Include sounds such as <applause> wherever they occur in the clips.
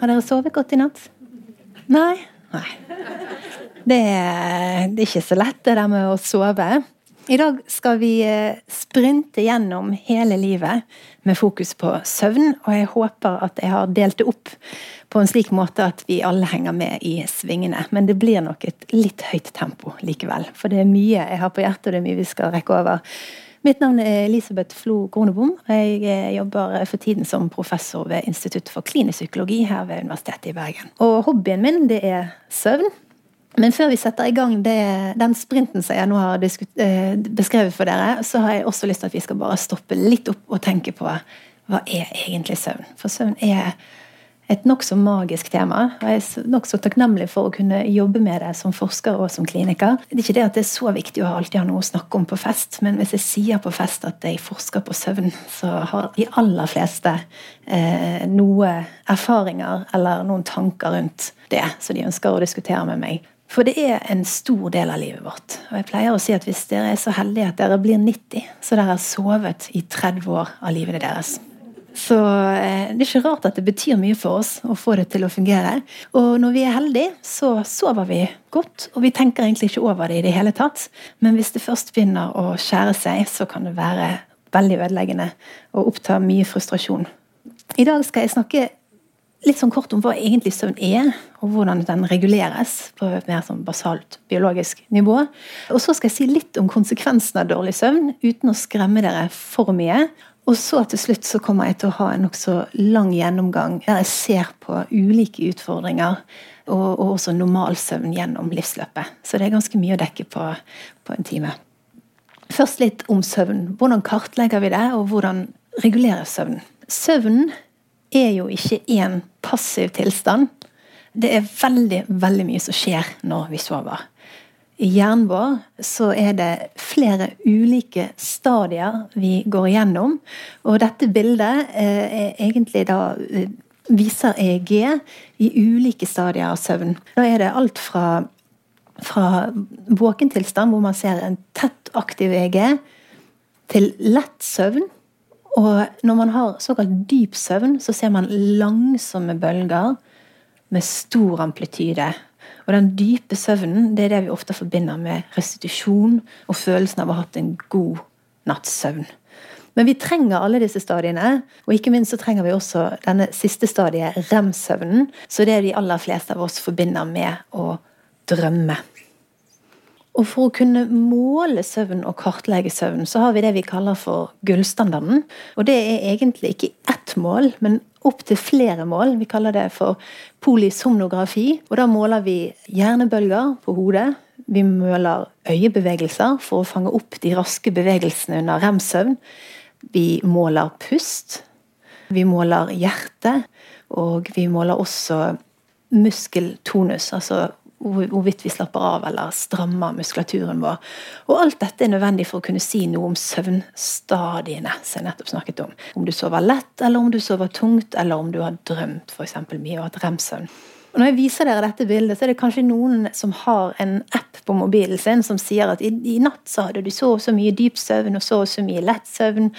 Har dere sovet godt i natt? Nei? Nei. Det er, ikke så lett, det der med å sove. I dag skal vi eh, sprinte gjennom hele livet med fokus på søvn, og jeg håper at jeg har delt det opp på en slik måte at vi alle henger med i svingene. Men det blir nok et litt høyt tempo likevel, for det er mye jeg har på hjertet, og det er mye vi skal rekke over. Mitt navn er Elisabeth Flo Gronebom. Jeg eh, jobber for tiden som professor ved Institutt for klinisk psykologi her ved Universitetet i Bergen. Og hobbyen min det er søvn. Men før vi setter i gang det, den sprinten som jeg nå har eh, beskrevet for dere, så har jeg også lyst til at vi skal bare stoppe litt opp og tenke på hva er egentlig søvn? For søvn er et nokså magisk tema. og Jeg er nokså takknemlig for å kunne jobbe med det som forsker og som kliniker. Det er ikke det at det er så viktig å alltid ha noe å snakke om på fest, men hvis jeg sier på fest at jeg forsker på søvn, så har de aller fleste eh, noe erfaringer eller noen tanker rundt det som de ønsker å diskutere med meg. For det er en stor del av livet vårt. Og jeg pleier å si at hvis dere er så heldige at dere blir 90, så dere har sovet i 30 år av livet deres. Så eh, det er ikke rart at det betyr mye for oss å få det til å fungere. Og når vi er heldige, så sover vi godt, og vi tenker egentlig ikke over det i det hele tatt. Men hvis det først begynner å skjære seg, så kan det være veldig ødeleggende og oppta mye frustrasjon. I dag skal jeg snakke litt sånn kort om hva egentlig søvn er, og hvordan den reguleres på et mer sånn basalt biologisk nivå. Og så skal jeg si litt om konsekvensen av dårlig søvn, uten å skremme dere for mye. Og så til slutt så kommer jeg til å ha en nokså lang gjennomgang der jeg ser på ulike utfordringer og, og også normalsøvn gjennom livsløpet. Så det er ganske mye å dekke på, på en time. Først litt om søvn. Hvordan kartlegger vi det, og hvordan regulerer søvn? Søvn er jo ikke én passiv tilstand. Det er veldig, veldig mye som skjer når vi sover. I hjernen vår så er det flere ulike stadier vi går igjennom. Og dette bildet eh, egentlig da eh, viser EEG i ulike stadier av søvn. Da er det alt fra, fra våkentilstand, hvor man ser en tett aktiv EEG, til lett søvn. Og når man har såkalt dyp søvn, så ser man langsomme bølger med stor amplityde. Og den dype søvnen det er det vi ofte forbinder med restitusjon og følelsen av å ha hatt en god natts søvn. Men vi trenger alle disse stadiene, og ikke minst så trenger vi også denne siste stadiet, rem-søvnen, så det er de aller fleste av oss forbinder med å drømme. Og for å kunne måle søvn og kartlegge søvn, så har vi det vi kaller for gullstandarden. Og det er egentlig ikke ett mål, men opptil flere mål. Vi kaller det for polysomnografi. Og da måler vi hjernebølger på hodet. Vi måler øyebevegelser for å fange opp de raske bevegelsene under rem-søvn. Vi måler pust. Vi måler hjerte. Og vi måler også muskeltonus, altså hvorvidt vi slapper av eller strammer muskulaturen vår. Og alt dette er nødvendig for å kunne si noe om søvnstadiene som jeg nettopp snakket om. Om du sover lett, eller om du sover tungt, eller om du har drømt f.eks. mye og hatt rem-søvn. Og Når jeg viser dere dette bildet, så er det kanskje noen som har en app på mobilen sin som sier at i, i natt så hadde du så så mye dyp søvn og så så mye lett søvn.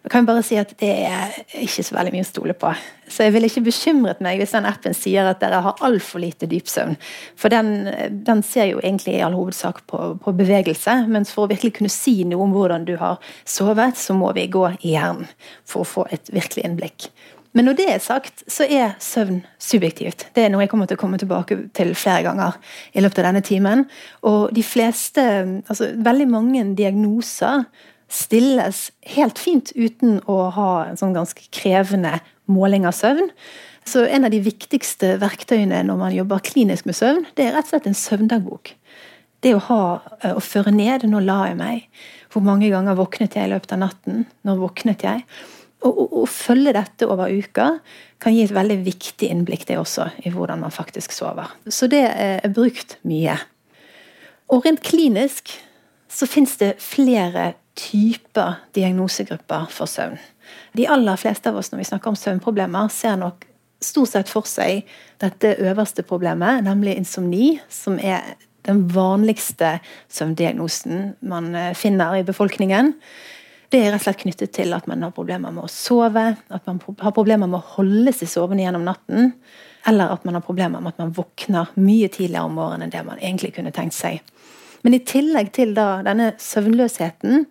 Jeg kan bare si at det er ikke så veldig mye å stole på. Så jeg ville ikke bekymret meg hvis den appen sier at dere har altfor lite dypsøvn. For den, den, ser jo egentlig i all hovedsak på, på, bevegelse. Mens for å virkelig kunne si noe om hvordan du har sovet, så må vi gå i hjernen for å få et virkelig innblikk. Men når det er sagt, så er søvn subjektivt. Det er noe jeg kommer til å komme tilbake til flere ganger i løpet av denne timen. Og de fleste, altså veldig mange diagnoser stilles helt fint uten å ha en sånn ganske krevende måling av søvn. Så en av de viktigste verktøyene når man jobber klinisk med søvn, det er rett og slett en søvndagbok. Det å, ha, eh, å føre ned 'nå la jeg meg', hvor mange ganger våknet jeg i løpet av natten, når våknet jeg? Å følge dette over uka kan gi et veldig viktig innblikk det også, i hvordan man faktisk sover. Så det er brukt mye. Og rent klinisk så fins det flere typer diagnosegrupper for søvn. De aller fleste av oss når vi snakker om søvnproblemer, ser nok stort sett for seg dette øverste problemet, nemlig insomni, som er den vanligste søvndiagnosen man eh, finner i befolkningen. Det er rett og slett knyttet til at man har problemer med å sove, at man har problemer med å holde seg sovende gjennom natten, eller at man har problemer med at man våkner mye tidligere om morgenen enn det man egentlig kunne tenkt seg. Men i tillegg til denne søvnløsheten,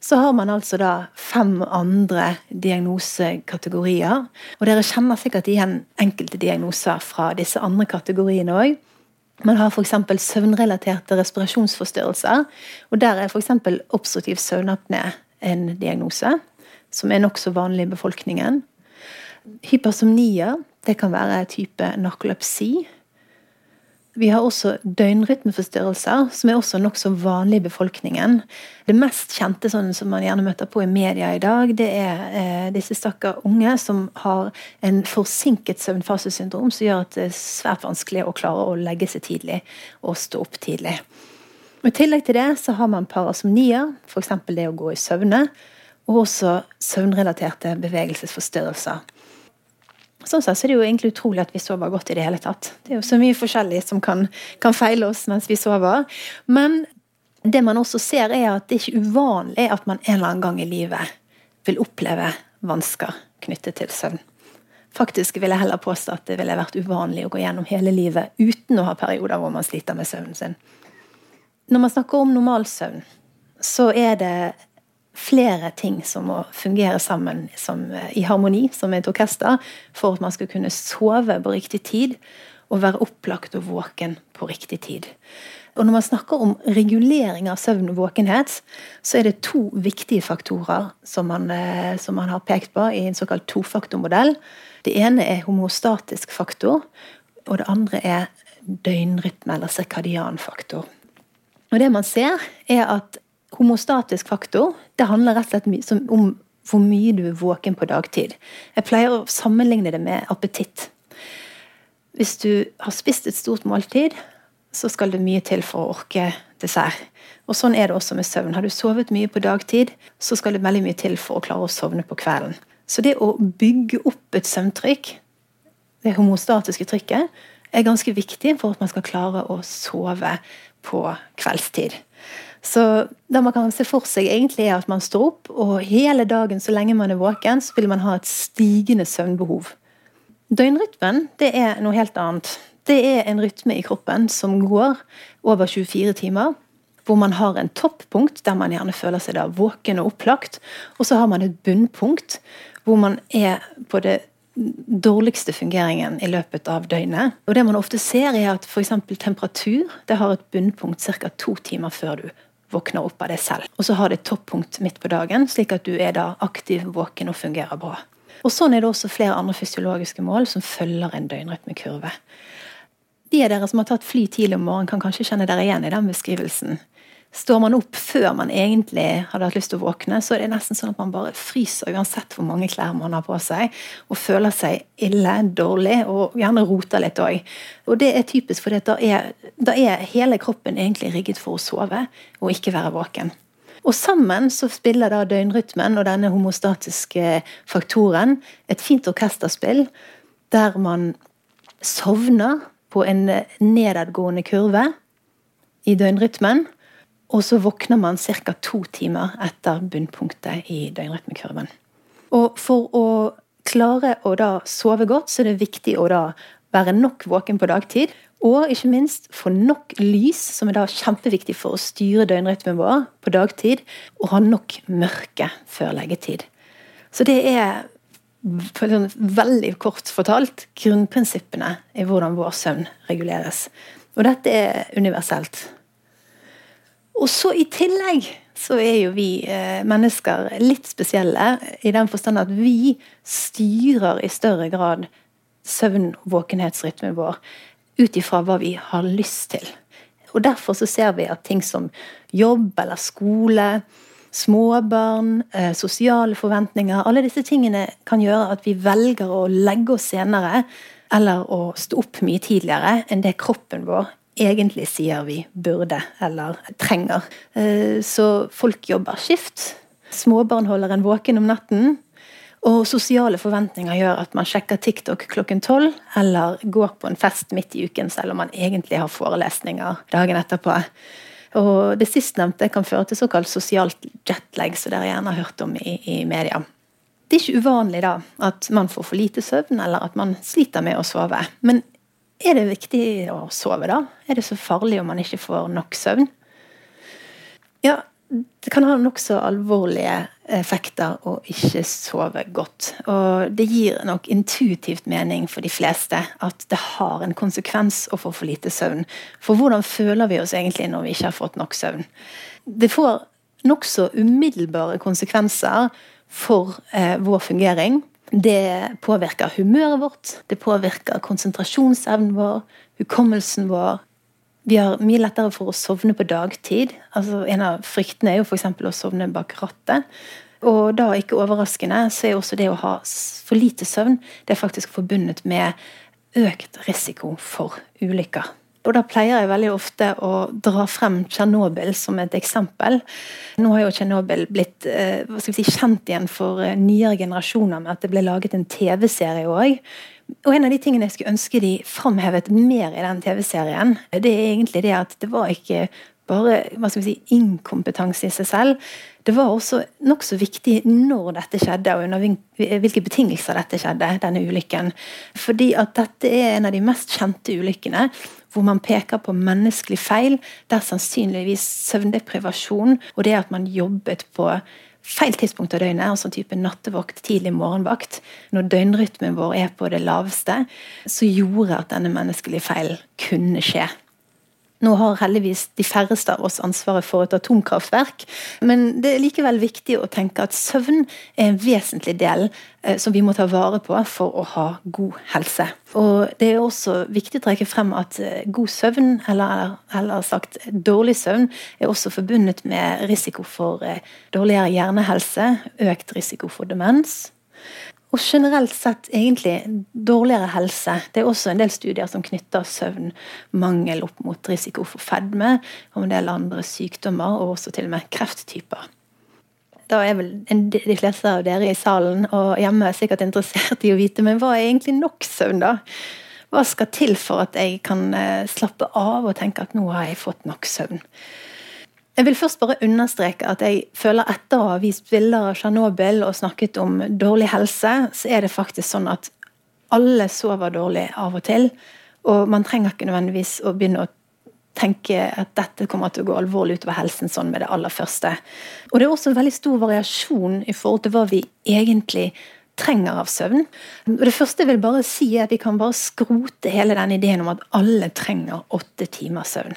så har man altså da fem andre diagnosekategorier. Og dere kjenner sikkert igjen enkelte diagnoser fra disse andre kategoriene òg. Man har f.eks. søvnrelaterte respirasjonsforstyrrelser. Og der er f.eks. obstruktiv søvnapné en diagnose, som er nokså vanlig i befolkningen. Hypersomnia, det kan være type narkolepsi. Vi har også døgnrytmeforstyrrelser, som er også nokså vanlig i befolkningen. Det mest kjente sånn som man gjerne møter på i media i dag, det er eh, disse stakkar unge som har en forsinket søvnfasesyndrom som gjør at det er svært vanskelig å klare å legge seg tidlig og stå opp tidlig. I tillegg til det så har man parasomnier, f.eks. det å gå i søvne, og også søvnrelaterte bevegelsesforstyrrelser. Sånn sett så er det jo egentlig utrolig at vi sover godt i det hele tatt. Det er jo så mye forskjellig som kan, kan feile oss mens vi sover. Men det man også ser, er at det er ikke uvanlig at man en eller annen gang i livet vil oppleve vansker knyttet til søvn. Faktisk vil jeg heller påstå at det ville vært uvanlig å gå gjennom hele livet uten å ha perioder hvor man sliter med søvnen sin. Når man snakker om normalsøvn, så er det flere ting som må fungere sammen som, eh, i harmoni, som et orkester, for at man skal kunne sove på riktig tid og være opplagt og våken på riktig tid. Og Når man snakker om regulering av søvn og våkenhet, så er det to viktige faktorer som man, eh, som man har pekt på i en såkalt tofaktormodell. Det ene er homostatisk faktor, og det andre er døgnrytme, eller cirkadian faktor. Og Det man ser, er at homostatisk faktor det handler rett og slett om hvor mye du er våken på dagtid. Jeg pleier å sammenligne det med appetitt. Hvis du har spist et stort måltid, så skal det mye til for å orke dessert. Og Sånn er det også med søvn. Har du sovet mye på dagtid, så skal det veldig mye til for å klare å sovne på kvelden. Så det å bygge opp et søvntrykk, det homostatiske trykket, er ganske viktig for at man skal klare å sove på kveldstid. Så det man kan se for seg, egentlig er at man står opp, og hele dagen så lenge man er våken, så vil man ha et stigende søvnbehov. Døgnrytmen det er noe helt annet. Det er en rytme i kroppen som går over 24 timer. Hvor man har en toppunkt der man gjerne føler seg da våken og opplagt. Og så har man et bunnpunkt hvor man er på det dårligste fungeringen i løpet av døgnet. Og det man ofte ser, er at f.eks. temperatur det har et bunnpunkt ca. to timer før du våkner opp av det selv. Og så har det et toppunkt midt på dagen, slik at du er da aktiv, våken og fungerer bra. Og Sånn er det også flere andre fysiologiske mål som følger en døgnrytmekurve. De av dere som har tatt fly tidlig om morgenen, kan kanskje kjenne dere igjen i den beskrivelsen. Står man opp før man egentlig hadde hatt lyst til å våkne, så er det nesten sånn at man bare fryser uansett hvor mange klær man har på seg, og føler seg ille, dårlig, og gjerne roter litt òg. Og det er typisk, for da er, da er hele kroppen egentlig rigget for å sove, og ikke være våken. Og sammen så spiller da døgnrytmen og denne homostatiske faktoren et fint orkesterspill der man sovner på en nedadgående kurve i døgnrytmen og så våkner man ca. to timer etter bunnpunktet i døgnrytmekurven. Og for å klare å da sove godt, så er det viktig å da være nok våken på dagtid. Og ikke minst få nok lys, som er da kjempeviktig for å styre døgnrytmen vår på dagtid. Og ha nok mørke før leggetid. Så det er sånn veldig kort fortalt grunnprinsippene i hvordan vår søvn reguleres. Og dette er universelt. Og så i tillegg så er jo vi eh, mennesker litt spesielle i den forstand at vi styrer i større grad søvn-våkenhetsrytmen vår ut ifra hva vi har lyst til. Og Derfor så ser vi at ting som jobb eller skole, småbarn, eh, sosiale forventninger Alle disse tingene kan gjøre at vi velger å legge oss senere eller å stå opp mye tidligere enn det kroppen vår egentlig sier vi burde eller trenger. Eh, så folk jobber skift. Småbarn holder en våken om natten. Og sosiale forventninger gjør at man sjekker TikTok klokken tolv, eller går på en fest midt i uken selv om man egentlig har forelesninger dagen etterpå. Og det sistnevnte kan føre til såkalt sosialt jetlag, som dere gjerne har hørt om i, i media. Det er ikke uvanlig da at man får for lite søvn, eller at man sliter med å sove. Men er det viktig å sove, da? Er det så farlig om man ikke får nok søvn? Ja, det kan ha nokså alvorlige effekter å ikke sove godt. Og det gir nok intuitivt mening for de fleste at det har en konsekvens å få for lite søvn. For hvordan føler vi oss egentlig når vi ikke har fått nok søvn? Det får nokså umiddelbare konsekvenser for eh, vår fungering. Det påvirker humøret vårt, det påvirker konsentrasjonsevnen vår, hukommelsen vår. Vi har mye lettere for å sovne på dagtid. Altså, en av fryktene er jo f.eks. å sovne bak rattet. Og da, ikke overraskende, så er også det å ha for lite søvn det er faktisk forbundet med økt risiko for ulykker. Og da pleier jeg veldig ofte å dra frem Tsjernobyl som et eksempel. Nå har jo Tsjernobyl blitt eh, si, kjent igjen for eh, nyere generasjoner med at det ble laget en TV-serie òg. Og en av de tingene jeg skulle ønske de framhevet mer i den TV-serien, det er egentlig det at det var ikke bare hva skal vi si, inkompetanse i seg selv. Det var også nokså viktig når dette skjedde, og under hvilke betingelser dette skjedde, denne ulykken. Fordi at dette er en av de mest kjente ulykkene hvor man peker på menneskelig feil, der sannsynligvis søvndeprivasjon og det at man jobbet på feil tidspunkt av døgnet, altså type nattevakt, tidlig morgenvakt, når døgnrytmen vår er på det laveste, så gjorde at denne menneskelige feilen kunne skje. Nå har heldigvis de færreste av oss ansvaret for et atomkraftverk, men det er likevel viktig å tenke at søvn er en vesentlig del eh, som vi må ta vare på for å ha god helse. Og Det er også viktig å trekke frem at eh, god søvn, eller, heller sagt dårlig søvn, er også forbundet med risiko for eh, dårligere hjernehelse, økt risiko for demens, og generelt sett egentlig dårligere helse. Det er også en del studier som knytter søvnmangel opp mot risiko for fedme og en del andre sykdommer, og også til og med krefttyper. Da er vel de fleste av dere i salen og hjemme sikkert interessert i å vite men hva er egentlig nok søvn, da? Hva skal til for at jeg kan eh, slappe av og tenke at nå har jeg fått nok søvn? Jeg vil først bare understreke at jeg føler etter å ha vist bilder av Tsjernobyl og snakket om dårlig helse, så er det faktisk sånn at alle sover dårlig av og til. Og man trenger ikke nødvendigvis å begynne å tenke at dette kommer til å gå alvorlig utover helsen sånn med det aller første. Og det er også en veldig stor variasjon i forhold til hva vi egentlig trenger av søvn. Det første jeg vil bare si er at vi kan bare skrote hele den ideen om at alle trenger åtte timers søvn.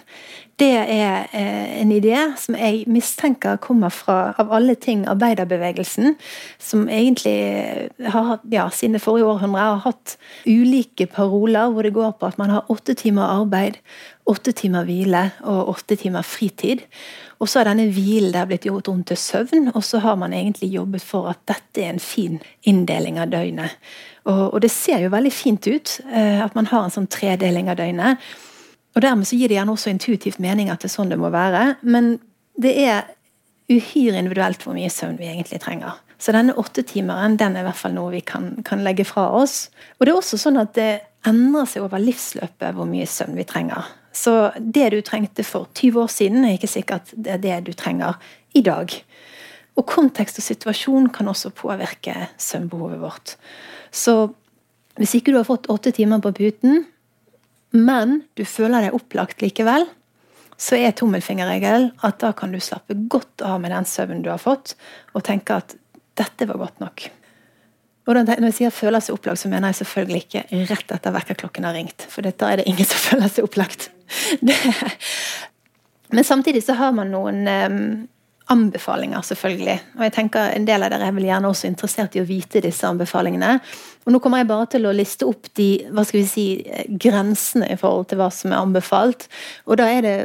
Det er eh, en idé som jeg mistenker kommer fra, av alle ting, arbeiderbevegelsen, som egentlig har, ja, siden det forrige århundre har hatt ulike paroler hvor det går på at man har åtte timer arbeid, åtte timer hvile og åtte timer fritid. Og så har denne hvilen der blitt gjort om til søvn, og så har man egentlig jobbet for at dette er en fin inndeling av døgnet. Og, og det ser jo veldig fint ut eh, at man har en sånn tredeling av døgnet. Og Dermed så gir det gjerne også intuitivt mening at det er sånn det må være. Men det er uhyre individuelt hvor mye søvn vi egentlig trenger. Så denne åttetimeren den er i hvert fall noe vi kan, kan, legge fra oss. Og det er også sånn at det endrer seg over livsløpet hvor mye søvn vi trenger. Så det du trengte for 20 år siden, er ikke sikkert det er det du trenger i dag. Og kontekst og situasjon kan også påvirke søvnbehovet vårt. Så hvis ikke du har fått åtte timer på puten, men du føler deg opplagt likevel, så er tommelfingerregelen at da kan du slappe godt av med den søvnen du har fått, og tenke at dette var godt nok. Og Når jeg sier føler seg opplagt, så mener jeg selvfølgelig ikke rett etter vekkerklokken har ringt. For da er det ingen som <laughs> føler seg opplagt. Det. Men samtidig så har man noen um, anbefalinger, selvfølgelig. Og jeg tenker En del av dere er vel gjerne også interessert i å vite disse anbefalingene. Og Nå kommer jeg bare til å liste opp de hva skal vi si, grensene i forhold til hva som er anbefalt. Og da er det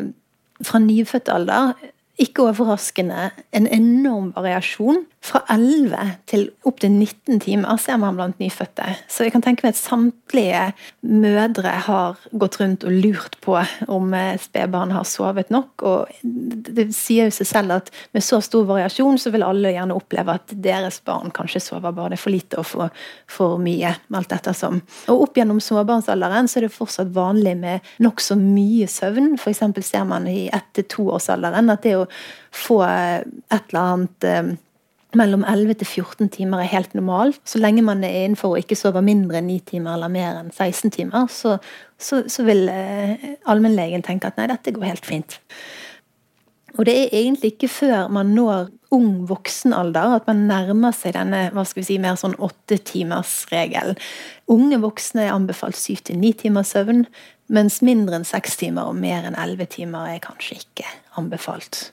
fra nyfødt alder ikke overraskende en enorm variasjon. Fra 11 til opptil 19 timer ser man blant nyfødte. Så jeg kan tenke meg at samtlige mødre har gått rundt og lurt på om eh, spedbarn har sovet nok. Og det sier jo seg selv at med så stor variasjon så vil alle gjerne oppleve at deres barn kanskje sover bare for lite og for, for mye. alt ettersom. Og opp gjennom småbarnsalderen så er det fortsatt vanlig med nokså mye søvn. F.eks. ser man i ett til toårsalderen at det å få et eller annet eh, mellom 11 til 14 timer er helt normalt. Så lenge man er innenfor å ikke sove mindre enn 9 timer eller mer enn 16 timer, så, så, så vil eh, allmennlegen tenke at nei, dette går helt fint. Og det er egentlig ikke før man når ung voksenalder at man nærmer seg denne hva skal vi si, mer sånn åttetimersregelen. Unge voksne er anbefalt syv til ni timers søvn, mens mindre enn seks timer og mer enn elleve timer er kanskje ikke anbefalt.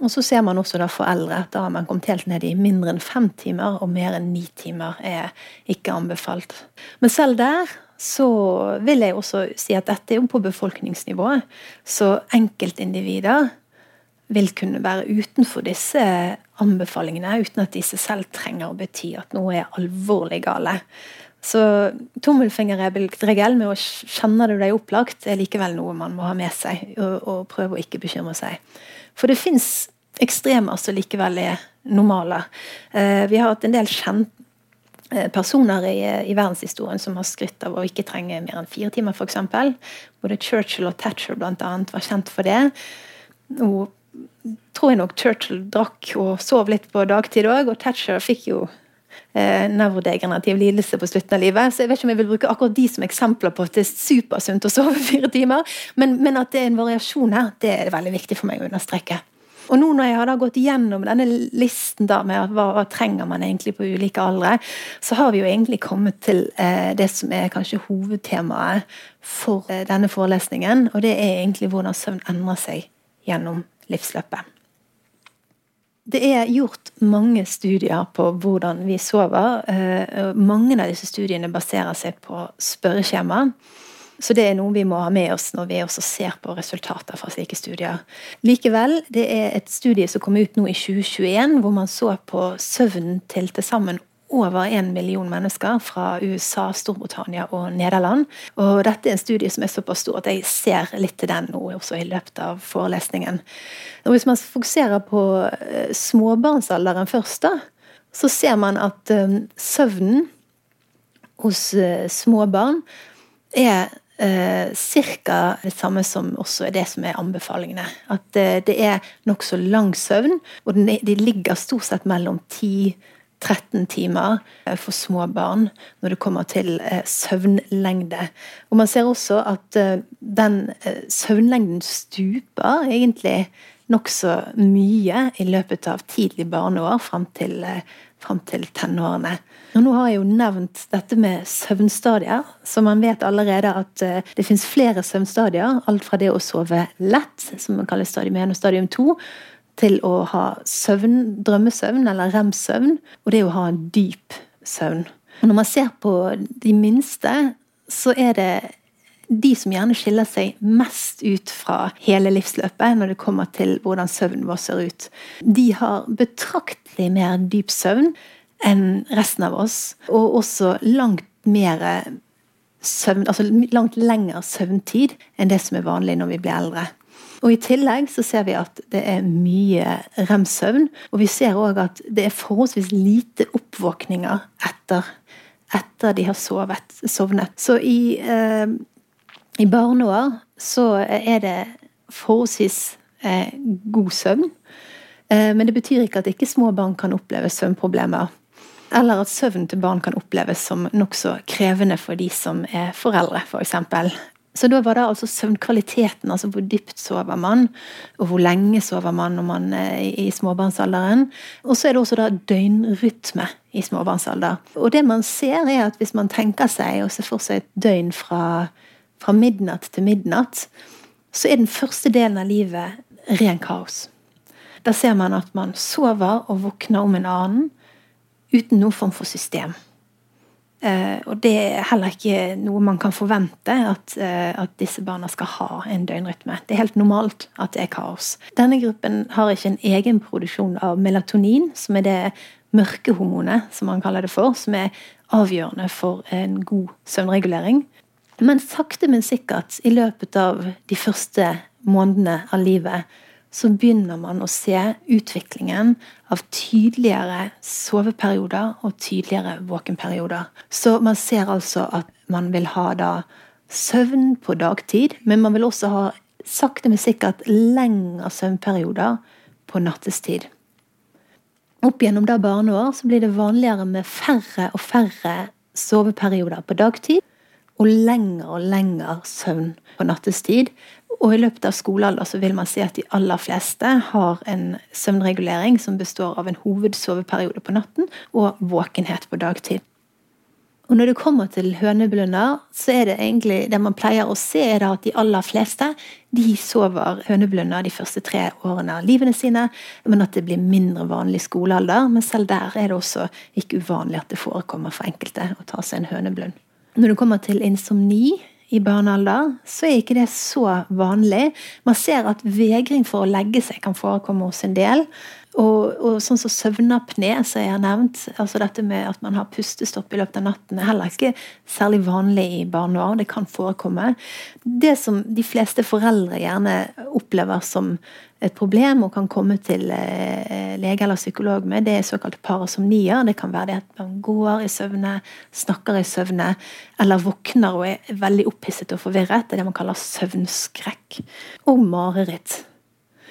Og så ser man også da foreldre da har man kommet helt ned i mindre enn fem timer, og mer enn ni timer er ikke anbefalt. Men selv der så vil jeg også si at dette er jo på befolkningsnivået. Så enkeltindivider vil kunne være utenfor disse anbefalingene, uten at disse selv trenger å bety at noe er alvorlig gale. Så tommelfingerregel med å kjenne det deg opplagt er likevel noe man må ha med seg, og, og prøve å ikke bekymre seg. For det fins ekstremer som likevel er normale. Eh, vi har hatt en del kjent eh, personer i, i, verdenshistorien som har skrytt av å ikke trenge mer enn fire timer, f.eks. Både Churchill og Thatcher blant annet var kjent for det. Nå tror jeg nok Churchill drakk og sov litt på dagtid òg, og Thatcher fikk jo eh, nevrodegenerativ lidelse på slutten av livet. Så jeg vet ikke om jeg vil bruke akkurat de som eksempler på at det er supersunt å sove <laughs> fire timer. Men, men, at det er en variasjon her, det er veldig viktig for meg å understreke. Og nå når jeg har gått gjennom denne listen da med hva, hva, trenger man egentlig på ulike aldre, så har vi jo egentlig kommet til eh, det som er kanskje hovedtemaet for eh, denne forelesningen. Og det er egentlig hvordan søvn endrer seg gjennom livsløpet. Det er gjort mange studier på hvordan vi sover. Eh, mange av disse studiene baserer seg på spørreskjema. Så det er noe vi må ha med oss når vi også ser på resultater fra slike studier. Likevel, det er et studie som kom ut nå i 2021, hvor man så på søvnen til til sammen over en million mennesker fra USA, Storbritannia og Nederland. Og dette er en studie som er såpass stor at jeg ser litt til den nå også i løpet av forelesningen. Og hvis man fokuserer på eh, småbarnsalderen først, da, så ser man at um, søvnen hos småbarn er eh, ca. det samme som også er det som er anbefalingene. At eh, det er nokså lang søvn, og de ligger stort sett mellom 10 13 timer eh, for små barn når det kommer til eh, søvnlengde. Og Man ser også at eh, den søvnlengden stuper egentlig nokså mye i løpet av tidlig barneår fram til, fram til tenårene. Og nå har jeg jo nevnt dette med søvnstadier, så man vet allerede at det finnes flere søvnstadier. Alt fra det å sove lett, som man kaller stadium 1 og stadium 2, til å ha søvn, drømmesøvn eller rem-søvn, og det å ha en dyp søvn. Og når man ser på de minste, så er det de som gjerne skiller seg mest ut fra hele livsløpet når det kommer til hvordan søvnen vår ser ut. De har betraktelig mer dyp søvn enn resten av oss, og også langt mer søvn, altså langt lengre søvntid enn det som er vanlig når vi blir eldre. Og I tillegg så ser vi at det er mye rem-søvn. Og vi ser òg at det er forholdsvis lite oppvåkninger etter, etter de har sovet, sovnet. Så i, eh, i barneår så er det forholdsvis eh, god søvn. Eh, men det betyr ikke at ikke små barn kan oppleve søvnproblemer. Eller at søvn til barn kan oppleves som nokså krevende for de som er foreldre, f.eks. For. Så da var det altså søvnkvaliteten, altså hvor dypt sover man, og hvor lenge sover man når man er i småbarnsalderen. Og så er det også da døgnrytme i småbarnsalder. Og det man ser, er at hvis man tenker seg og ser for seg et døgn fra, fra midnatt til midnatt, så er den første delen av livet ren kaos. Da ser man at man sover og våkner om en annen uten noen form for system. Eh, og det er heller ikke noe man kan forvente, at, eh, at, disse barna skal ha en døgnrytme. Det er helt normalt at det er kaos. Denne gruppen har ikke en egen produksjon av melatonin, som er det mørkehormonet, som man kaller det for, som er avgjørende for en god søvnregulering. Men sakte, men sikkert, i løpet av de første månedene av livet, så begynner man å se utviklingen av tydeligere soveperioder og tydeligere våkenperioder. Så man ser altså at man vil ha da søvn på dagtid, men man vil også ha sakte, men sikkert lengre søvnperioder på nattestid. Opp gjennom da barneår så blir det vanligere med færre og færre soveperioder på dagtid og lengre og lengre søvn på nattestid. Og i løpet av skolealder så vil man si at de aller fleste har en søvnregulering som består av en hovedsoveperiode på natten og våkenhet på dagtid. Og når det kommer til høneblunder, så er det egentlig det man pleier å se, er at de aller fleste de sover høneblunder de første tre årene av livene sine, men at det blir mindre vanlig skolealder. Men selv der er det også ikke uvanlig at det forekommer for enkelte å ta seg en høneblund. Når det kommer til insomni i barnealder, så er ikke det så vanlig. Man ser at vegring for å legge seg kan forekomme hos en del. Og, og sånn som søvnapné, som jeg har nevnt, altså dette med at man har pustestopp i løpet av natten, er heller ikke særlig vanlig i barneår. Det kan forekomme. Det som de fleste foreldre gjerne opplever som et problem og kan komme til eh, lege eller psykolog med, det er såkalte parasomnier. Det kan være det at man går i søvne, snakker i søvne, eller våkner og er veldig opphisset og forvirret. Det er det man kaller søvnskrekk. Og mareritt.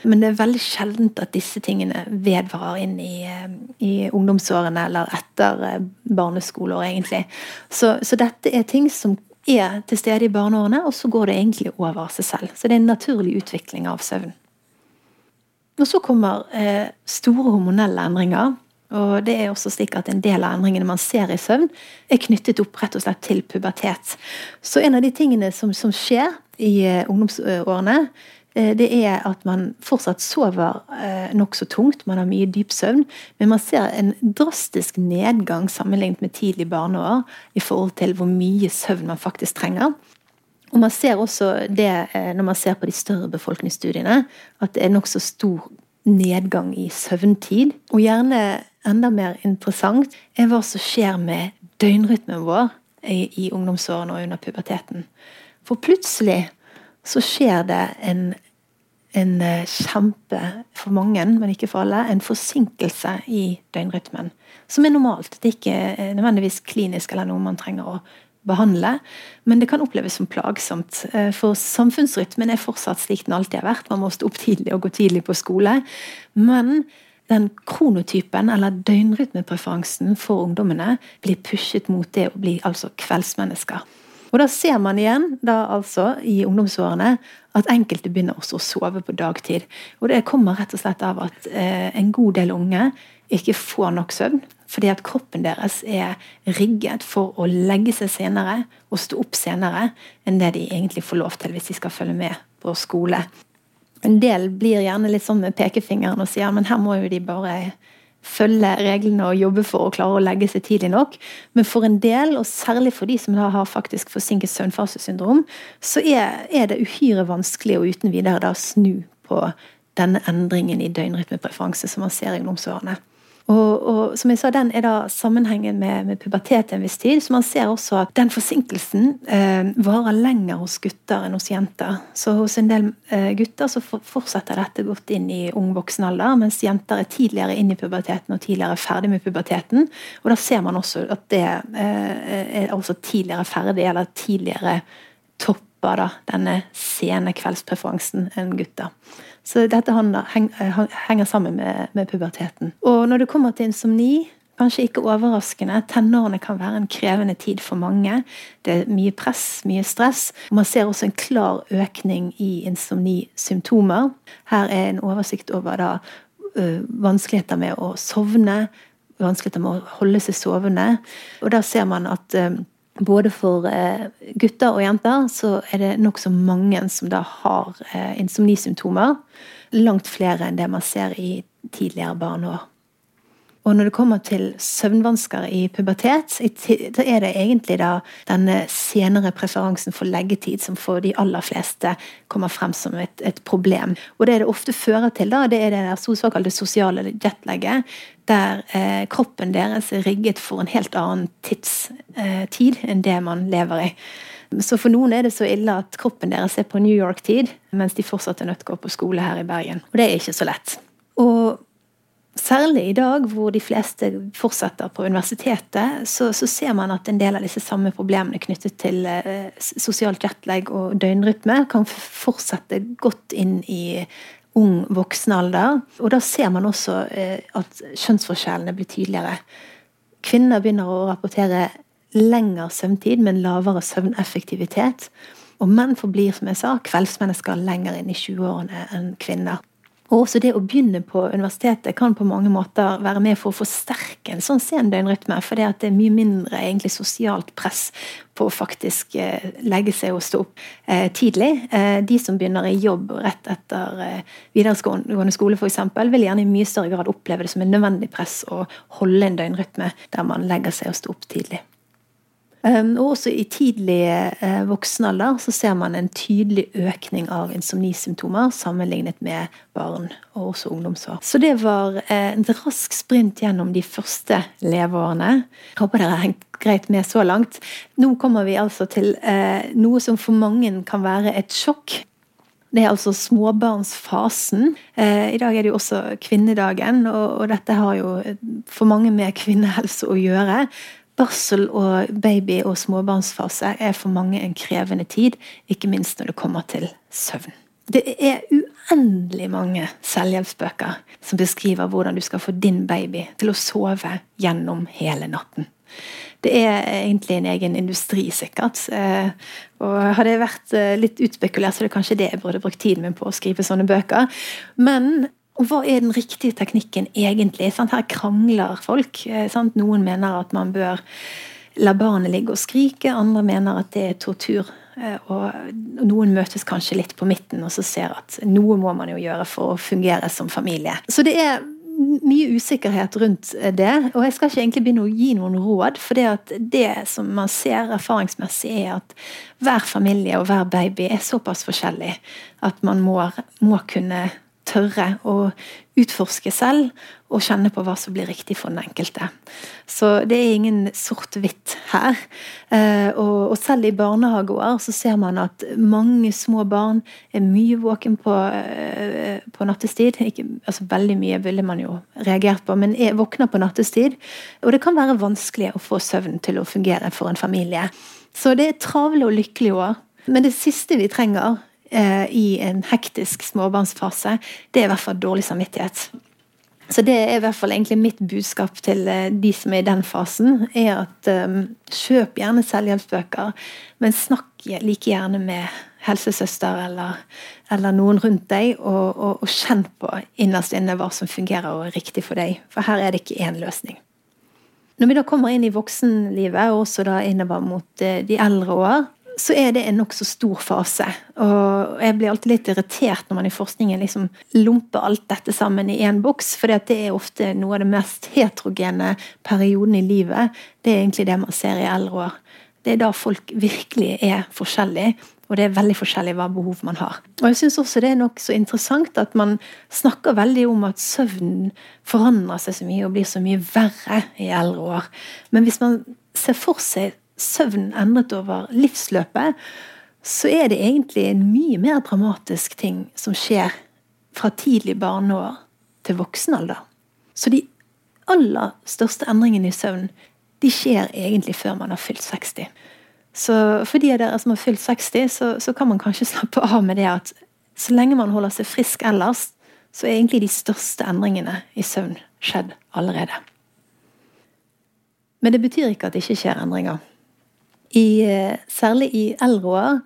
Men det er veldig sjeldent at disse tingene vedvarer inn i, eh, i ungdomsårene eller etter eh, barneskoleår, egentlig. Så, så dette er ting som er til stede i barneårene, og så går det egentlig over seg selv. Så det er en naturlig utvikling av søvn. Og så kommer eh, store hormonelle endringer. Og det er også slik at En del av endringene man ser i søvn, er knyttet opp rett og slett til pubertet. Så en av de tingene som, som skjer i eh, ungdomsårene, det er at man fortsatt sover eh, nokså tungt. Man har mye dyp søvn. Men man ser en drastisk nedgang sammenlignet med tidlig barneår i forhold til hvor mye søvn man faktisk trenger. Og man ser også det eh, når man ser på de større befolkningsstudiene, at det er nokså stor nedgang i søvntid. Og gjerne enda mer interessant er hva som skjer med døgnrytmen vår i ungdomsårene og under puberteten. For plutselig så skjer det en, en eh, kjempe, for mange, men ikke for alle, en forsinkelse i døgnrytmen. Som er normalt. Det er ikke eh, nødvendigvis klinisk eller noe man trenger å behandle. Men det kan oppleves som plagsomt. Eh, for samfunnsrytmen er fortsatt slik den alltid har vært. Man må stå opp tidlig og gå tidlig på skole. Men den kronotypen, eller døgnrytmepreferansen for ungdommene, blir pushet mot det å bli altså kveldsmennesker. Og da ser man igjen da altså i ungdomsårene at enkelte begynner også å sove på dagtid. Og det kommer rett og slett av at eh, en god del unge ikke får nok søvn. Fordi at kroppen deres er rigget for å legge seg senere og stå opp senere enn det de egentlig får lov til hvis de skal følge med på skole. En del blir gjerne litt sånn med pekefingeren og sier men her må jo de bare følge reglene og jobbe for å klare å legge seg tidlig nok. Men for en del, og særlig for de som da har faktisk forsinket søvnfasesyndrom, så er, er, det uhyre vanskelig å uten videre da snu på denne endringen i døgnrytmepreferanse som man ser i ungdomsårene. Og, og, som jeg sa, den er da sammenhengen med, med, pubertet en viss tid. Så man ser også at den forsinkelsen eh, varer lenger hos gutter enn hos jenter. Så hos en del eh, gutter så fortsetter dette godt inn i ung voksen alder, mens jenter er tidligere inn i puberteten og tidligere ferdig med puberteten. Og da ser man også at det eh, er også tidligere ferdig, eller tidligere topper da, denne sene kveldspreferansen enn gutter. Så dette eh, henger sammen med, puberteten. Og når det kommer til insomni, kanskje ikke overraskende, tenårene kan være en krevende tid for mange. Det er mye press, mye stress. Man ser også en klar økning i insomnisymptomer. Her er en oversikt over da, vanskeligheter med å sovne, vanskeligheter med å holde seg sovende. Og da ser man at både for eh, gutter og jenter så er det nokså mange som da har eh, insomnisymptomer. Langt flere enn det man ser i tidligere barneår. Og når det kommer til søvnvansker i pubertet, så er det egentlig da denne senere preferansen for leggetid som for de aller fleste kommer frem som et, et problem. Og det det ofte fører til, da, det er det såkalte sosiale jetlegget, der eh, kroppen deres er rigget for en helt annen tidstid eh, enn det man lever i. Så for noen er det så ille at kroppen deres er på New York-tid, mens de fortsatt er nødt til å gå på skole her i Bergen. Og det er ikke så lett. Og Særlig i dag hvor de fleste fortsetter på universitetet, så, så, ser man at en del av disse samme problemene knyttet til eh, sosialt jetlag og døgnrytme kan fortsette godt inn i ung voksen alder. Og da ser man også eh, at kjønnsforskjellene blir tydeligere. Kvinner begynner å rapportere lengre søvntid, men lavere søvneffektivitet. Og menn forblir, som jeg sa, kveldsmennesker lenger inn i 20-årene enn kvinner. Og også det å begynne på universitetet kan på mange måter være med for å forsterke en sånn sen døgnrytme. For det, er mye mindre egentlig sosialt press på å faktisk eh, legge seg og stå opp eh, tidlig. Eh, de som begynner i jobb rett etter videregående skole f.eks., vil gjerne i mye større grad oppleve det som en nødvendig press å holde en døgnrytme der man legger seg og står opp tidlig. Ehm, og også i tidlig voksen voksenalder så ser man en tydelig økning av insomnisymptomer sammenlignet med barn og også ungdomsår. Så det var eh, en rask sprint gjennom de første leveårene. Jeg håper dere har hengt greit med så langt. Nå kommer vi altså til eh, noe som for mange kan være et sjokk. Det er altså småbarnsfasen. I dag er det jo også kvinnedagen, og dette har jo for mange med kvinnehelse å gjøre. Barsel og baby- og småbarnsfase er for mange en krevende tid, ikke minst når det kommer til søvn. Det er uendelig mange selvhjelpsbøker som beskriver hvordan du skal få din baby til å sove gjennom hele natten. Det er egentlig en egen industri, sikkert. Eh, og hadde jeg vært eh, litt utspekulert, så er det kanskje det jeg burde brukt tiden min på å skrive sånne bøker. Men og hva er den riktige teknikken egentlig? Her krangler folk. Sant? Noen mener at man bør la barnet ligge og skrike, andre mener at det er tortur. Eh, og noen møtes kanskje litt på midten og så ser at noe må man jo gjøre for å fungere som familie. Så det er mye usikkerhet rundt det. Og jeg skal ikke egentlig begynne å gi noen råd, for det, det som man ser erfaringsmessig, er at hver familie og hver baby er såpass forskjellig at man må, må kunne tørre å utforske selv og kjenne på hva som blir riktig for den enkelte. Så det er ingen sort-hvitt her. Eh, og selv i barnehageår så ser man at mange små barn er mye våken på, eh, på nattestid. Ikke, altså veldig mye ville man jo reagert på, men er våkner på nattestid. Og det kan være vanskelig å få søvn til å fungere for en familie. Så det er travle og lykkelige år. Men det siste vi trenger, i en hektisk småbarnsfase, det er i hvert fall dårlig samvittighet. Så det er i hvert fall egentlig mitt budskap til eh, de som er i den fasen, er at um, kjøp gjerne selvhjelpsbøker, men snakk like gjerne med helsesøster eller, eller noen rundt deg, og, og, og, kjenn på innerst inne hva som fungerer og er riktig for deg. For her er det ikke én løsning. Når vi da kommer inn i voksenlivet, og også da innover mot de eldre år, så er det en nokså stor fase. Og jeg blir alltid litt irritert når man i forskningen liksom lumper alt dette sammen i én boks, for det er ofte noe av det mest heterogene perioden i livet. Det er egentlig det man ser i eldre år. Det er da folk virkelig er forskjellige, og det er veldig forskjellig hva behov man har. Og jeg syns også det er nokså interessant at man snakker veldig om at søvnen forandrer seg så mye og blir så mye verre i eldre år. Men hvis man ser for seg søvn endret over livsløpet, så er det egentlig en mye mer dramatisk ting som skjer fra tidlig barneår til voksen alder. Så de aller største endringene i søvn de skjer egentlig før man har fylt 60. Så for de av dere som har fylt 60, så, så kan man kanskje slappe av med det at så lenge man holder seg frisk ellers, så er egentlig de største endringene i søvn skjedd allerede. Men det betyr ikke at det ikke skjer endringer. I, eh, særlig i eldre år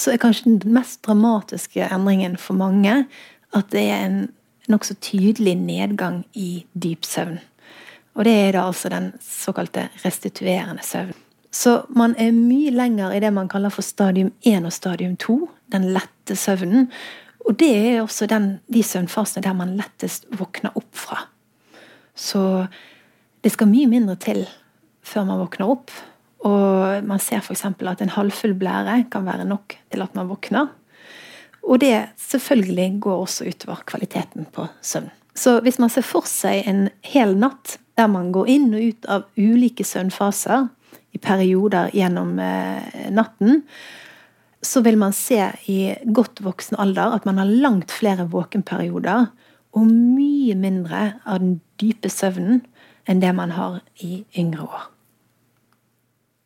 så er kanskje den mest dramatiske endringen for mange at det er en nokså tydelig nedgang i dyp søvn. Og det er da altså den såkalte restituerende søvn. Så man er mye lenger i det man kaller for stadium 1 og stadium 2, den lette søvnen. Og det er også den, de søvnfasene der man lettest våkner opp fra. Så det skal mye mindre til før man våkner opp. Og man ser f.eks. at en halvfull blære kan være nok til at man våkner. Og det selvfølgelig går også utover kvaliteten på søvn. Så hvis man ser for seg en hel natt der man går inn og ut av ulike søvnfaser i perioder gjennom eh, natten, så vil man se i godt voksen alder at man har langt flere våkenperioder og mye mindre av den dype søvnen enn det man har i yngre år.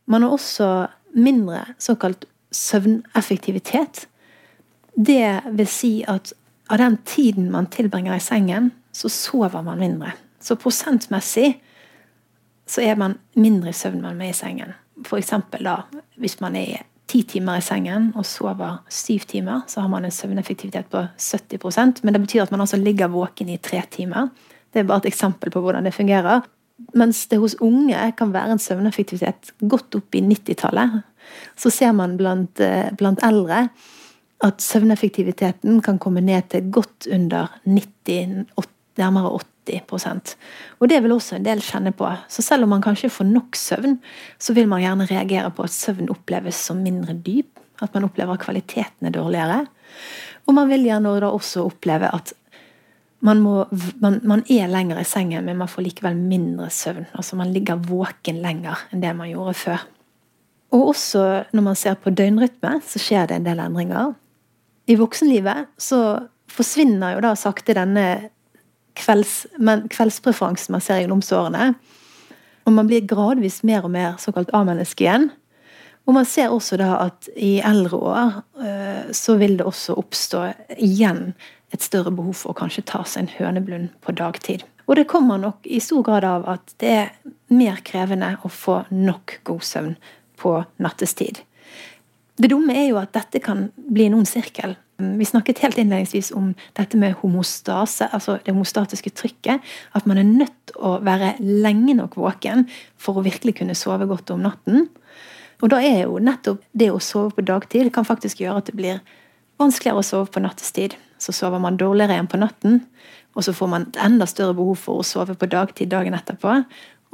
Man har også mindre såkalt søvneffektivitet. Det vil si at av den tiden man tilbringer i sengen, så sover man mindre. Så prosentmessig så er man mindre i søvn man er i sengen. Eksempel da, hvis man er ti timer i sengen og sover syv timer, så har man en søvneffektivitet på 70% Men det betyr at man altså ligger våken i tre timer. Det er bare et eksempel på hvordan det fungerer. Mens det hos unge kan være en søvneffektivitet godt opp i 90-tallet. Så ser man blant, eh, blant eldre at søvneffektiviteten kan komme ned til godt under 90, nærmere 80% og det vil også en del kjenne på. Så selv om man kanskje får nok søvn, så vil man gjerne reagere på at søvn oppleves som mindre dyp. At man opplever at kvaliteten er dårligere. Og man vil gjerne også oppleve at man, må, man, man, er lenger i sengen, men man får likevel mindre søvn. Altså man ligger våken lenger enn det man gjorde før. Og også når man ser på døgnrytme, så skjer det en del endringer. I voksenlivet så forsvinner jo da sakte denne kvelds, kveldspreferansen man ser i ungdomsårene. Og man blir gradvis mer og mer såkalt A-menneske igjen. Og man ser også da at i eldre år eh, så vil det også oppstå igjen et større behov for å kanskje ta seg en høneblund på dagtid. Og det kommer nok i stor grad av at det er mer krevende å få nok god søvn på nattestid. Det dumme er jo at dette kan bli en ond sirkel. Vi snakket helt innledningsvis om dette med homostase, altså det homostatiske trykket. At man er nødt til å være lenge nok våken for å virkelig kunne sove godt om natten. Og da er jo nettopp det å sove på dagtid kan faktisk gjøre at det blir vanskeligere å sove på nattestid. Så sover man dårligere igjen på natten, og så får man et enda større behov for å sove på dagtid dagen etterpå,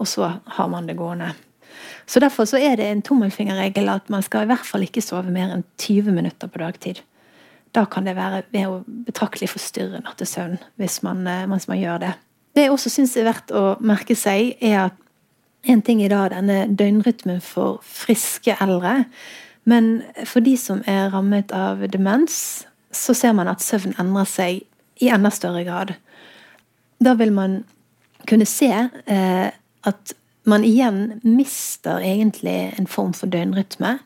og så har man det gående. Så Derfor så er det en tommelfingerregel at man skal i hvert fall ikke sove mer enn 20 minutter på dagtid. Da kan det være betraktelig forstyrre nattesøvn hvis man, eh, mens man gjør det. Det jeg også syns er verdt å merke seg, er at en ting er da denne døgnrytmen for friske eldre. Men for de som er rammet av demens, så ser man at søvn endrer seg i enda større grad. Da vil man kunne se eh, at man igjen mister egentlig en form for døgnrytme.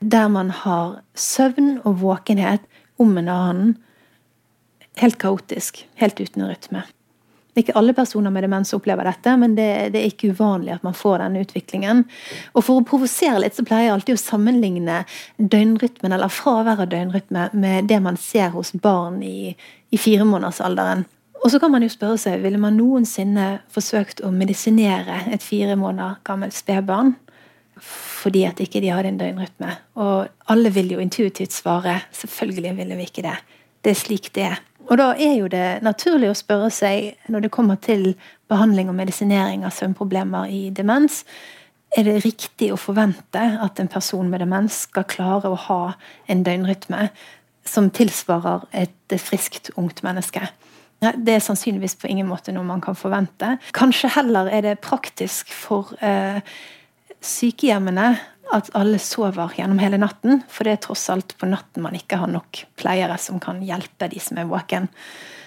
Der man har søvn og våkenhet om en annen. Helt kaotisk. Helt uten rytme. Er ikke alle personer med demens opplever dette, men det, det, er ikke uvanlig at man får denne utviklingen. Og For å provosere litt, så pleier jeg alltid å sammenligne døgnrytmen, eller fravær av døgnrytme, med det man ser hos barn i, i firemånedersalderen. Og så kan man jo spørre seg, ville man noensinne forsøkt å medisinere et fire måneder gammelt spedbarn? Fordi at ikke de hadde en døgnrytme. Og alle vil jo intuitivt svare selvfølgelig ville vi ikke det. Det er slik det er. Og da er jo det naturlig å spørre seg, når det kommer til behandling og medisinering av søvnproblemer i demens, er det riktig å forvente at en person med demens skal klare å ha en døgnrytme som tilsvarer et friskt, ungt menneske? Det er sannsynligvis på ingen måte noe man kan forvente. Kanskje heller er det praktisk for eh, sykehjemmene at alle sover gjennom hele natten. For det er tross alt på natten man ikke har nok pleiere som kan hjelpe de som er våken.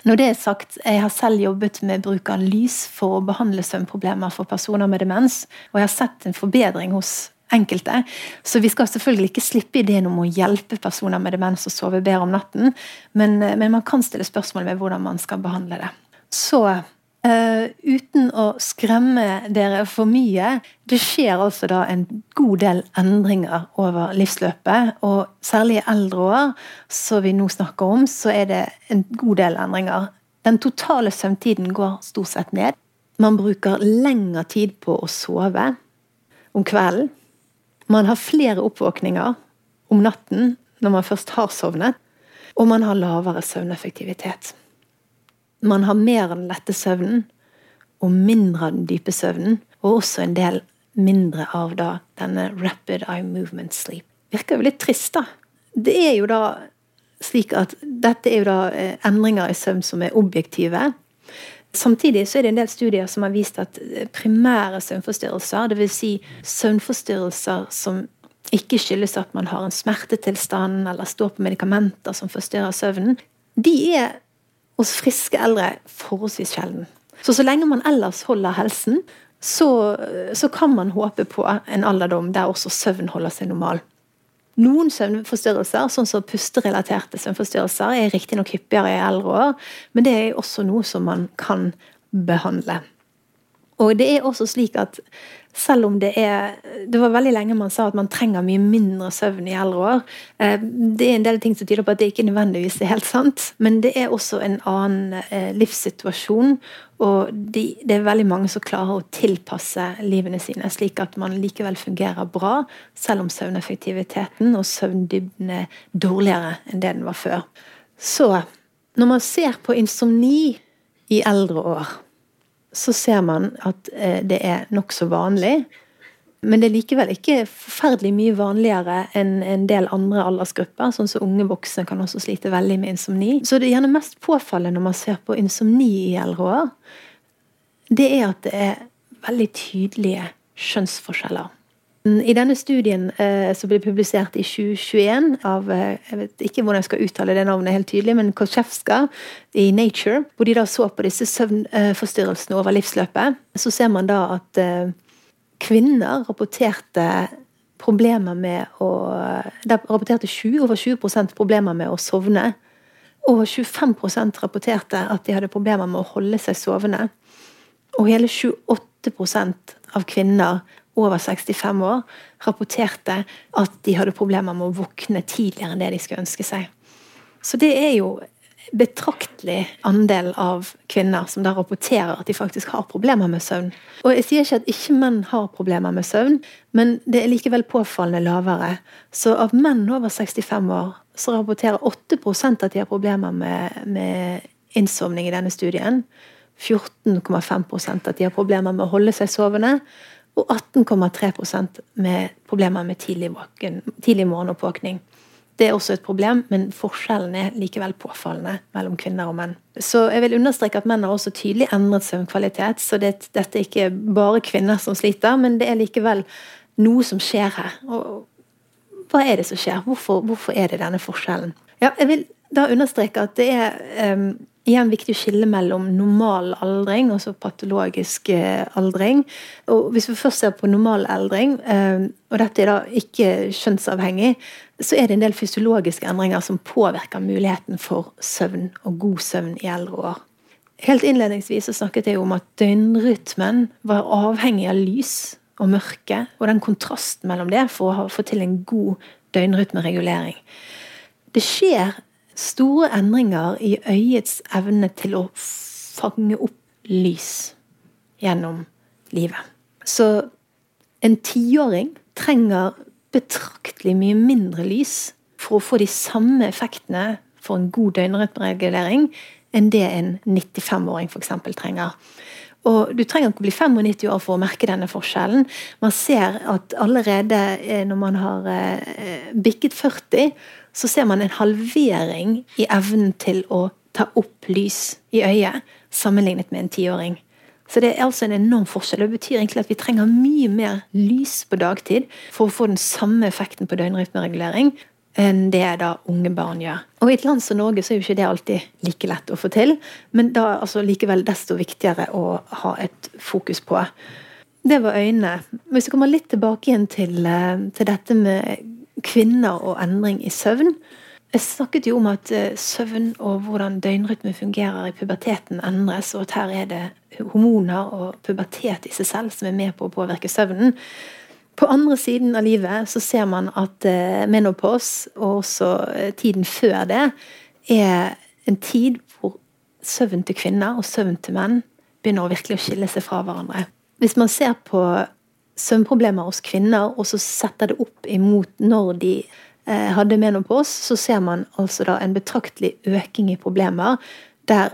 Når det er sagt, jeg har selv jobbet med bruk av lys for å behandle søvnproblemer for personer med demens, og jeg har sett en forbedring hos enkelte. Så vi skal selvfølgelig ikke slippe ideen om å hjelpe personer med demens å sove bedre om natten, men, eh, men man kan stille spørsmål ved hvordan man skal behandle det. Så uh, uten å skremme dere for mye Det skjer altså da en god del endringer over livsløpet, og særlig i eldre år, som vi nå snakker om, så er det en god del endringer. Den totale søvntiden går stort sett ned. Man bruker lengre tid på å sove om kvelden. Man har flere oppvåkninger om natten når man først har sovnet, og man har lavere søvneffektivitet. Man har mer av den lette søvnen, og mindre av den dype søvnen. Og også en del mindre av da denne rapid eye movement sleep. Virker jo litt trist, da. Det er jo da slik at dette er jo da eh, endringer i søvn som er objektive. Samtidig så er det en del studier som har vist at eh, primære søvnforstyrrelser, dvs. Si søvnforstyrrelser som ikke skyldes at man har en smertetilstand eller står på medikamenter som forstyrrer søvnen, de er hos friske eldre forholdsvis sjelden. Så så lenge man ellers holder helsen, så, så kan man håpe på en alderdom der også søvn holder seg normal. Noen søvnforstyrrelser, sånn som pusterelaterte søvnforstyrrelser, er riktignok hyppigere i eldre år, men det er også noe som man kan behandle. Og det er også slik at selv om det er Det var veldig lenge man sa at man trenger mye mindre søvn i eldre år. Eh, det er en del ting som tyder på at det ikke nødvendigvis er helt sant. Men det er også en annen eh, livssituasjon. Og det er veldig mange som klarer å tilpasse livene sine slik at man likevel fungerer bra, selv om søvneffektiviteten og søvndybden er dårligere enn det den var før. Så når man ser på insomni i eldre år så ser man at eh, det er nokså vanlig. Men det er likevel ikke forferdelig mye vanligere enn en del andre aldersgrupper. Sånn som unge voksne kan også slite veldig med insomni. Så det er gjerne mest påfallende når man ser på insomni i eldre år, det er at det er veldig tydelige kjønnsforskjeller. I denne studien eh, som ble publisert i 2021 av eh, jeg vet ikke hvordan jeg skal uttale det navnet helt tydelig, men Kolsjevska i Nature, hvor de da så på disse søvnforstyrrelsene over livsløpet, så ser man da at eh, kvinner rapporterte problemer med å De rapporterte 20, over 20 problemer med å sovne. Over 25% rapporterte at de hadde problemer med å holde seg sovende. Og hele 28% av kvinner over 65 år rapporterte at de hadde problemer med å våkne tidligere enn det de skulle ønske seg. Så det er jo betraktelig andel av kvinner som da rapporterer at de faktisk har problemer med søvn. Og Jeg sier ikke at ikke menn har problemer med søvn, men det er likevel påfallende lavere. Så av menn over 65 år så rapporterer 8% at de har problemer med, med innsovning i denne studien. 14,5% at de har problemer med å holde seg sovende og 18,3% med problemer med tidlig, våken, tidlig morgenoppvåkning. Det er også et problem, men forskjellen er likevel påfallende mellom kvinner og menn. Så jeg vil understreke at menn har også tydelig endret søvnkvalitet, så det, dette er ikke bare kvinner som sliter, men det er likevel noe som skjer her. Og hva er det som skjer? Hvorfor, hvorfor er det denne forskjellen? Ja, jeg vil da understreke at det er um, igjen viktig å skille mellom normal aldring, altså patologisk eh, aldring. Og hvis vi først ser på normal aldring, eh, og dette er da ikke kjønnsavhengig, så er det en del fysiologiske endringer som påvirker muligheten for søvn og god søvn i eldre år. Helt innledningsvis så snakket jeg om at døgnrytmen var avhengig av lys og mørke, og den kontrasten mellom det for å få til en god døgnrytmeregulering. Det skjer store endringer i øyets evne til å fange opp lys gjennom livet. Så en tiåring trenger betraktelig mye mindre lys for å få de samme effektene for en god døgnrytmeregulering enn det en 95-åring f.eks. trenger. Og Du trenger ikke bli 95 år for å merke denne forskjellen. Man ser at allerede eh, når man har eh, bikket 40, så ser man en halvering i evnen til å ta opp lys i øyet sammenlignet med en tiåring. Så det er altså en enorm forskjell. Det betyr egentlig at vi trenger mye mer lys på dagtid for å få den samme effekten på døgnrytmeregulering enn det da unge barn gjør. Og I et land som Norge så er jo ikke det alltid like lett å få til, men da altså likevel desto viktigere å ha et fokus på. Det var øynene. Hvis vi kommer litt tilbake igjen til, eh, til dette med kvinner og endring i søvn. Jeg snakket jo om at eh, søvn og hvordan døgnrytme fungerer i puberteten endres, og at her er det hormoner og pubertet i seg selv som er med på å påvirke søvnen. På andre siden av livet så ser man at eh, menopause, og også eh, tiden før det, er en tid hvor søvn til kvinner og søvn til menn begynner å virkelig å skille seg fra hverandre. Hvis man ser på søvnproblemer hos kvinner, og så setter det opp imot når de eh, hadde menopos, så ser man altså da en betraktelig øking i problemer. Der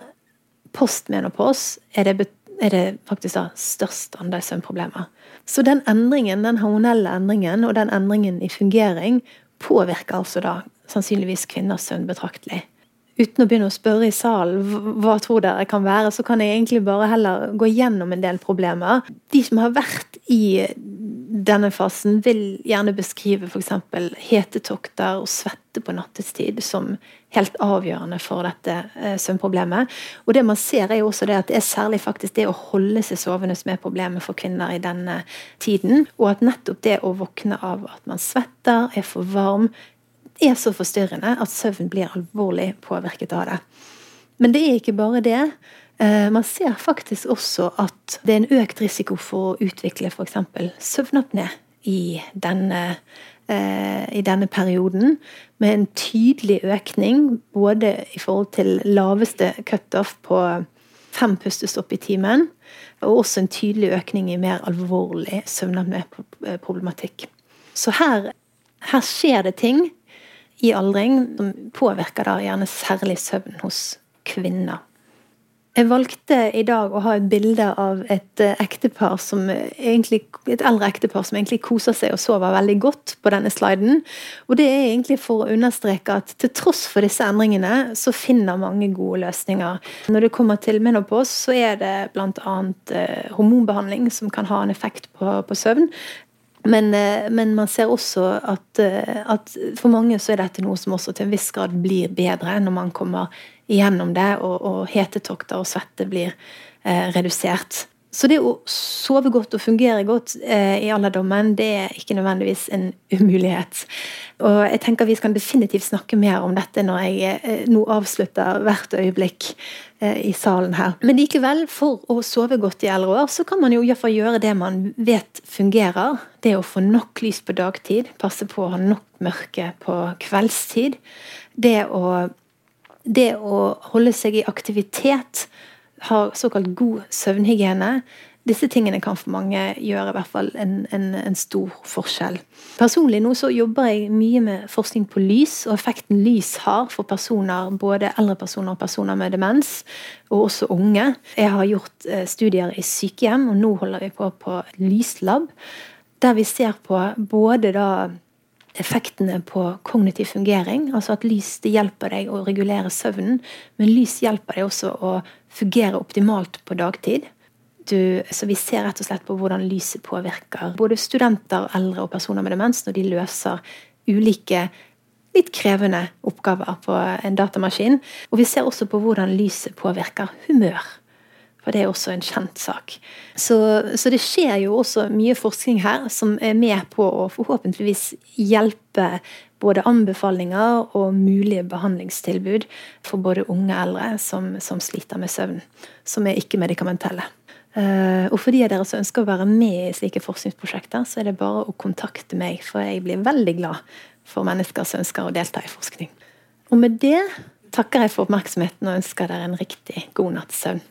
postmenopause er det er det faktisk da størst andel søvnproblemer. Så den endringen, den hormonelle endringen og den endringen i fungering påvirker altså da sannsynligvis kvinners søvn betraktelig. Uten å begynne å spørre i salen hva tror dere kan være, så kan jeg egentlig bare heller gå gjennom en del problemer. De som har vært i denne fasen, vil gjerne beskrive f.eks. hetetokter og svette på nattestid som helt avgjørende for dette eh, søvnproblemet. Og det man ser er jo også det at det er særlig faktisk det å holde seg sovende som er problemet for kvinner i denne tiden. Og at nettopp det å våkne av at man svetter, er for varm, er så forstyrrende at søvn blir alvorlig påvirket av det. Men det er ikke bare det. Eh, man ser faktisk også at det er en økt risiko for å utvikle f.eks. søvnapné i eh, i denne perioden, med en tydelig økning både i forhold til laveste cutoff på fem pustestopp i timen, og også en tydelig økning i mer alvorlig søvnapné-problematikk. Så her, her skjer det ting i aldring som påvirker da gjerne særlig søvn hos kvinner. Jeg valgte i dag å ha et bilde av et eh, ektepar som egentlig, et eldre ektepar som egentlig koser seg og sover veldig godt på denne sliden. Og det er egentlig for å understreke at til tross for disse endringene, så finner mange gode løsninger. Når det kommer til menopause, så er det bl.a. Eh, hormonbehandling som kan ha en effekt på, på søvn. Men, eh, men, man ser også at, eh, at, for mange så er dette noe som også til en viss grad blir bedre når man kommer igjennom det, og, og hetetokter og svette blir eh, redusert. Så det å sove godt og fungere godt eh, i alderdommen, det er ikke nødvendigvis en umulighet. Og jeg tenker Vi skal definitivt snakke mer om dette når jeg eh, nå avslutter hvert øyeblikk i salen her. Men likevel, for å sove godt i eldre år, så kan man jo iallfall gjøre det man vet fungerer. Det å få nok lys på dagtid, passe på å ha nok mørke på kveldstid. Det å, det å holde seg i aktivitet ha såkalt god søvnhygiene. Disse tingene kan for mange gjøre i hvert fall en, en, en, stor forskjell. Personlig nå så jobber jeg mye med forskning på lys, og effekten lys har for personer, både eldre personer og personer med demens, og også unge. Jeg har gjort eh, studier i sykehjem, og nå holder vi på på lyslab, der vi ser på både da effektene på kognitiv fungering. Altså at lys hjelper deg å regulere søvnen, men lys hjelper deg også å fungere optimalt på dagtid. Du, så Vi ser rett og slett på hvordan lyset påvirker både studenter, eldre og personer med demens når de løser ulike litt krevende oppgaver på en datamaskin. Og vi ser også på hvordan lyset påvirker humør. For det er også en kjent sak. Så, så, det skjer jo også mye forskning her som er med på å forhåpentligvis hjelpe både anbefalinger og mulige behandlingstilbud for både unge og eldre som, som sliter med søvn, som er ikke-medikamentelle. Uh, og for de av dere som ønsker å være med i slike forskningsprosjekter, så er det bare å kontakte meg, for jeg blir veldig glad for mennesker som ønsker å delta i forskning. Og med det takker jeg for oppmerksomheten og ønsker dere en riktig god natts søvn.